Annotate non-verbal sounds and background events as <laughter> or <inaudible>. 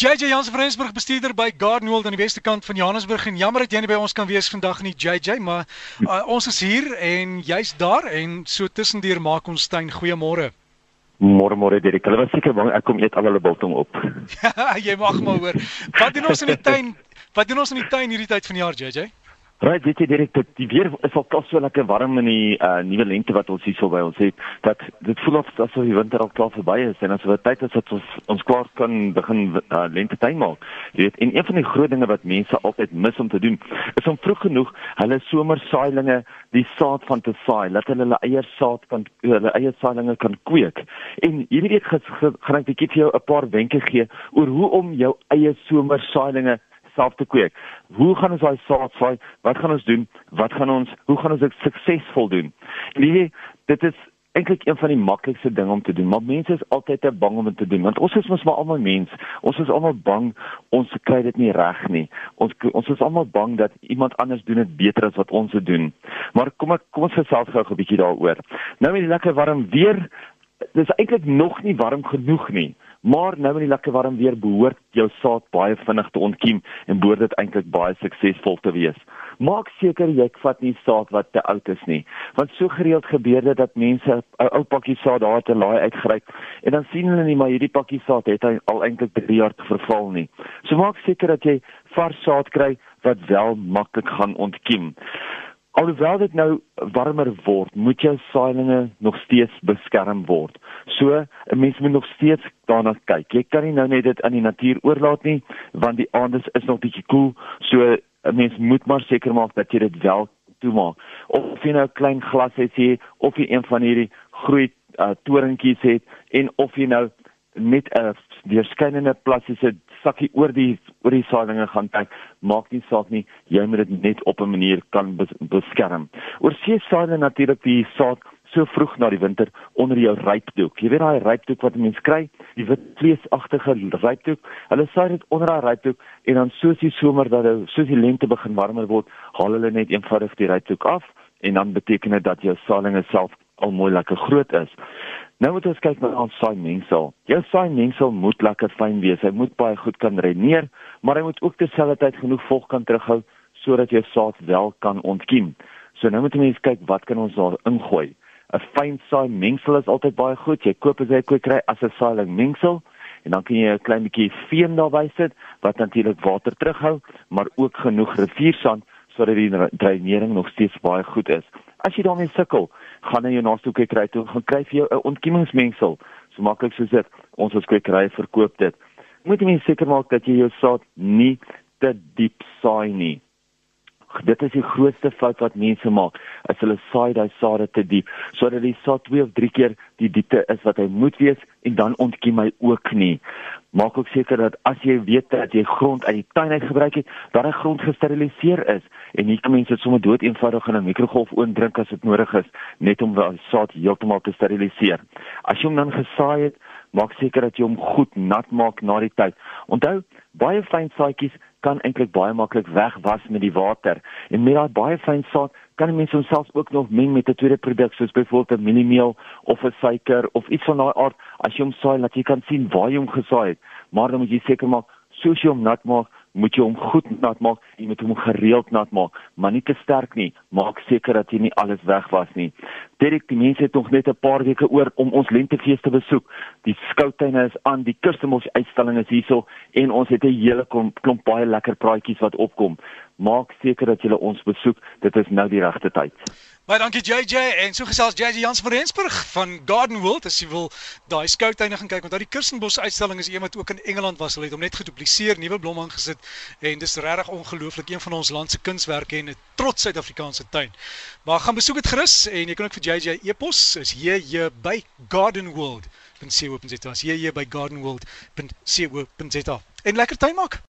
JJ Jansen van Rensburg bestuurder by Gardenwold aan die weste kant van Johannesburg en jammer dat jy nie by ons kan wees vandag nie JJ maar uh, ons is hier en jy's daar en so tussendeur maak ons tuin goeiemôre Môre môre Dirk. Hulle was seker bang ek kom eet al hulle biltong op. Ja, <laughs> jy mag maar hoor. Wat doen ons in die tuin? Wat doen ons in die tuin hierdie tyd van die jaar JJ? Right, weet jy direk dat die weer is al klaar so lekker warm in die uh, nuwe lente wat ons hierso by ons het. Dat dit voel of asof die winter al klaar verby is en asof dit tyd is dat ons ons klaar kan begin uh, lente tuin maak. Jy weet, en een van die groot dinge wat mense altyd mis om te doen, is om vroeg genoeg hulle somersaailinge die saad van te saai, dat hulle hulle eie saad kan hulle eie saailinge kan kweek. En hierdie week gaan ek 'n bietjie vir jou 'n paar wenke gee oor hoe om jou eie somersaailinge self te kweek. Hoe gaan ons daai saad saai? Wat gaan ons doen? Wat gaan ons hoe gaan ons dit suksesvol doen? Nee, dit is eintlik een van die maklikste dinge om te doen, maar mense is altyd te bang om dit te doen want ons is mos maar almal mens. Ons is almal bang ons kry dit nie reg nie. Ons ons is almal bang dat iemand anders doen dit beter as wat ons dit doen. Maar kom ek kom ons gesels gou 'n bietjie daaroor. Nou met die lekker warm weer, dis eintlik nog nie warm genoeg nie. Maar nou in die lekker warm weer behoort jou saad baie vinnig te ontkiem en behoort dit eintlik baie suksesvol te wees. Maak seker jy vat nie saad wat te oud is nie, want so gereeld gebeur dit dat mense 'n ou pakkie saad daar te laai uitgryp en dan sien hulle nie maar hierdie pakkie saad het al eintlik 3 jaar te verval nie. So maak seker dat jy vars saad kry wat wel maklik gaan ontkiem. Alhoewel dit nou warmer word, moet jou saailinge nog steeds beskerm word. So 'n mens moet nog steeds daarna kyk. Jy kan nie nou net dit aan die natuur oorlaat nie, want die aande is nog bietjie koel. So 'n mens moet maar seker maak dat jy dit wel toemaak. Of jy nou 'n klein glas het jy of jy een van hierdie groot uh, torentjies het en of jy nou met 'n weerskynende plastiese sakkie oor die oor die saailinge gaan kyk, maak nie saak nie, jy moet dit net op 'n manier kan beskerm. Oor see saai natuurlik die saad so vroeg na die winter onder jou rypdoek. Jy weet daai rypdoek wat mense kry, die wit vleesagtige rypdoek. Hulle saai dit onder daai rypdoek en dan soos die somer dat hy soos die lente begin warmer word, haal hulle net eenvoudig die rypdoek af en dan beteken dit dat jou saailinge self al mooi lekker groot is. Nou moet ons kyk na ons saai mengsel. Jou saai mengsel moet lekker fyn wees. Hy moet baie goed kan reneer, maar hy moet ook terselfdertyd genoeg vog kan terughou sodat jou saad wel kan ontkiem. So nou moet jy mens kyk wat kan ons daar ingooi. 'n Fyn saai mengsel is altyd baie goed. Jy koop as jy koop kry as 'n saailing mengsel en dan kan jy 'n klein bietjie veem daarby sit wat natuurlik water terughou, maar ook genoeg riviersand sodat die dreinering nog steeds baie goed is. As jy daarmee sukkel, gaan jy na jou kry toe gaan kry vir jou 'n ontkiemingsmengsel. So maklik soos dit. Ons as kwekery verkoop dit. Moet jy seker maak dat jy jou saad nie te diep saai nie dit is die grootste fout wat mense maak as hulle saai daai sade te diep sodat die saad 2 of 3 keer die diepte is wat hy moet wees en dan ontkiem hy ook nie. Maak ook seker dat as jy weet dat jy grond uit die tuin uit gebruik het dat hy grond gesteriliseer is en nie kan mense dit sommer dood eenvoudig in 'n mikrogolf oondrink as dit nodig is net om die saad heeltemal te steriliseer. As jy hom dan gesaai het maak seker dat jy hom goed nat maak na die tyd. Onthou baie fyn saadjies kan eintlik baie maklik wegwas met die water. En met daai baie fyn saad kan mense homself ook nog meng met 'n tweede produk soos byvoorbeeld 'n mieliemeel of 'n suiker of iets van daai aard as jy hom saai dat jy kan sien waar jy hom gesaai het. Maar dan moet jy seker maak soos jy hom nat maak, moet jy hom goed nat maak, jy moet hom gereeld nat maak, maar nie te sterk nie. Maak seker dat jy nie alles wegwas nie. Dirk, die mense het nog net 'n paar weke oor om ons lentefees te besoek. Die skoutuine is aan, die Kirstenbos uitstalling is hierso en ons het 'n hele klomp, klomp baie lekker praatjies wat opkom. Maak seker dat jy ons besoek. Dit is nou die regte tyd. Baie dankie JJ en so gesels JJ Jans van Rensburg van Garden World as jy wil daai skoutuine gaan kyk want daai Kirstenbos uitstalling is een wat ook in Engeland was. Hulle het hom net gedupliseer, nuwe blomme aangesit en dis regtig ongelooflik een van ons land se kunswerke en 'n trots Suid-Afrikaanse tuin. Maar gaan besoek dit gerus en jy kan ook vir JJ e-pos is hier by Garden World. Ben sien op net as hier hier by Garden World. Ben sien op net. En lekker tuin maak.